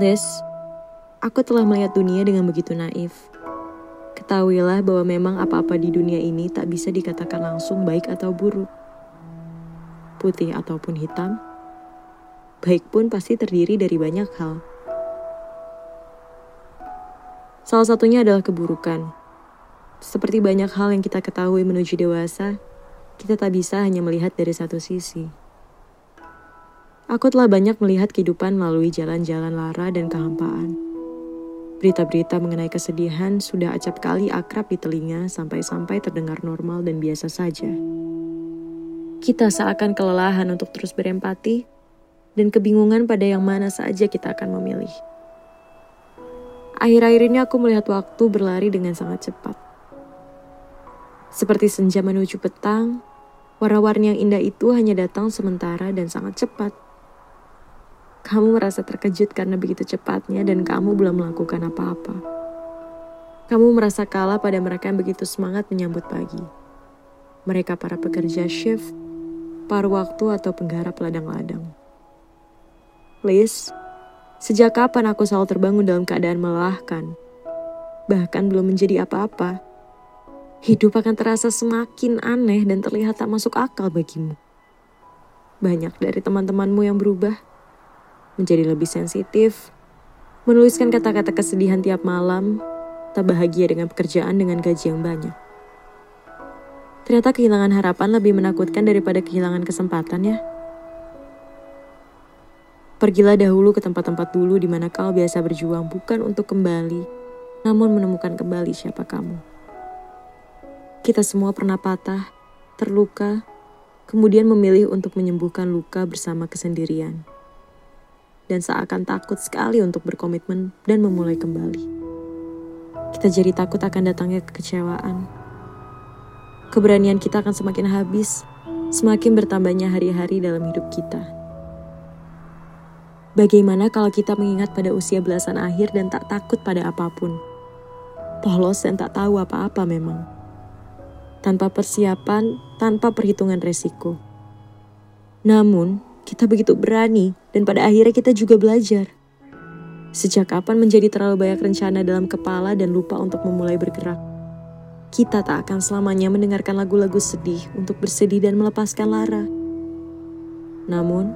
Liz, aku telah melihat dunia dengan begitu naif. Ketahuilah bahwa memang apa-apa di dunia ini tak bisa dikatakan langsung baik atau buruk. Putih ataupun hitam, baik pun pasti terdiri dari banyak hal. Salah satunya adalah keburukan. Seperti banyak hal yang kita ketahui menuju dewasa, kita tak bisa hanya melihat dari satu sisi. Aku telah banyak melihat kehidupan melalui jalan-jalan lara dan kehampaan. Berita-berita mengenai kesedihan sudah acap kali akrab di telinga sampai-sampai terdengar normal dan biasa saja. Kita seakan kelelahan untuk terus berempati dan kebingungan pada yang mana saja kita akan memilih. Akhir-akhir ini aku melihat waktu berlari dengan sangat cepat. Seperti senja menuju petang, warna-warni yang indah itu hanya datang sementara dan sangat cepat. Kamu merasa terkejut karena begitu cepatnya dan kamu belum melakukan apa-apa. Kamu merasa kalah pada mereka yang begitu semangat menyambut pagi. Mereka para pekerja shift, paruh waktu atau penggarap ladang-ladang. Liz, sejak kapan aku selalu terbangun dalam keadaan melelahkan? Bahkan belum menjadi apa-apa. Hidup akan terasa semakin aneh dan terlihat tak masuk akal bagimu. Banyak dari teman-temanmu yang berubah menjadi lebih sensitif, menuliskan kata-kata kesedihan tiap malam, tak bahagia dengan pekerjaan dengan gaji yang banyak. Ternyata kehilangan harapan lebih menakutkan daripada kehilangan kesempatan ya. Pergilah dahulu ke tempat-tempat dulu di mana kau biasa berjuang bukan untuk kembali, namun menemukan kembali siapa kamu. Kita semua pernah patah, terluka, kemudian memilih untuk menyembuhkan luka bersama kesendirian dan seakan takut sekali untuk berkomitmen dan memulai kembali. Kita jadi takut akan datangnya kekecewaan. Keberanian kita akan semakin habis, semakin bertambahnya hari-hari dalam hidup kita. Bagaimana kalau kita mengingat pada usia belasan akhir dan tak takut pada apa pun? Polos dan tak tahu apa-apa memang. Tanpa persiapan, tanpa perhitungan resiko. Namun, kita begitu berani dan pada akhirnya kita juga belajar. Sejak kapan menjadi terlalu banyak rencana dalam kepala dan lupa untuk memulai bergerak? Kita tak akan selamanya mendengarkan lagu-lagu sedih untuk bersedih dan melepaskan lara. Namun,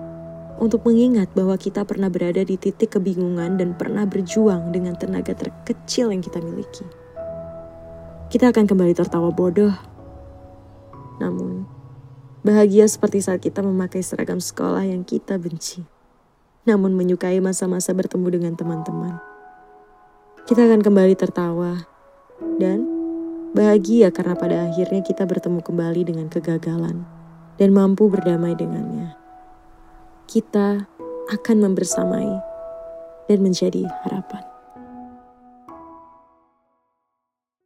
untuk mengingat bahwa kita pernah berada di titik kebingungan dan pernah berjuang dengan tenaga terkecil yang kita miliki. Kita akan kembali tertawa bodoh. Namun, Bahagia seperti saat kita memakai seragam sekolah yang kita benci. Namun menyukai masa-masa bertemu dengan teman-teman. Kita akan kembali tertawa. Dan bahagia karena pada akhirnya kita bertemu kembali dengan kegagalan. Dan mampu berdamai dengannya. Kita akan membersamai dan menjadi harapan.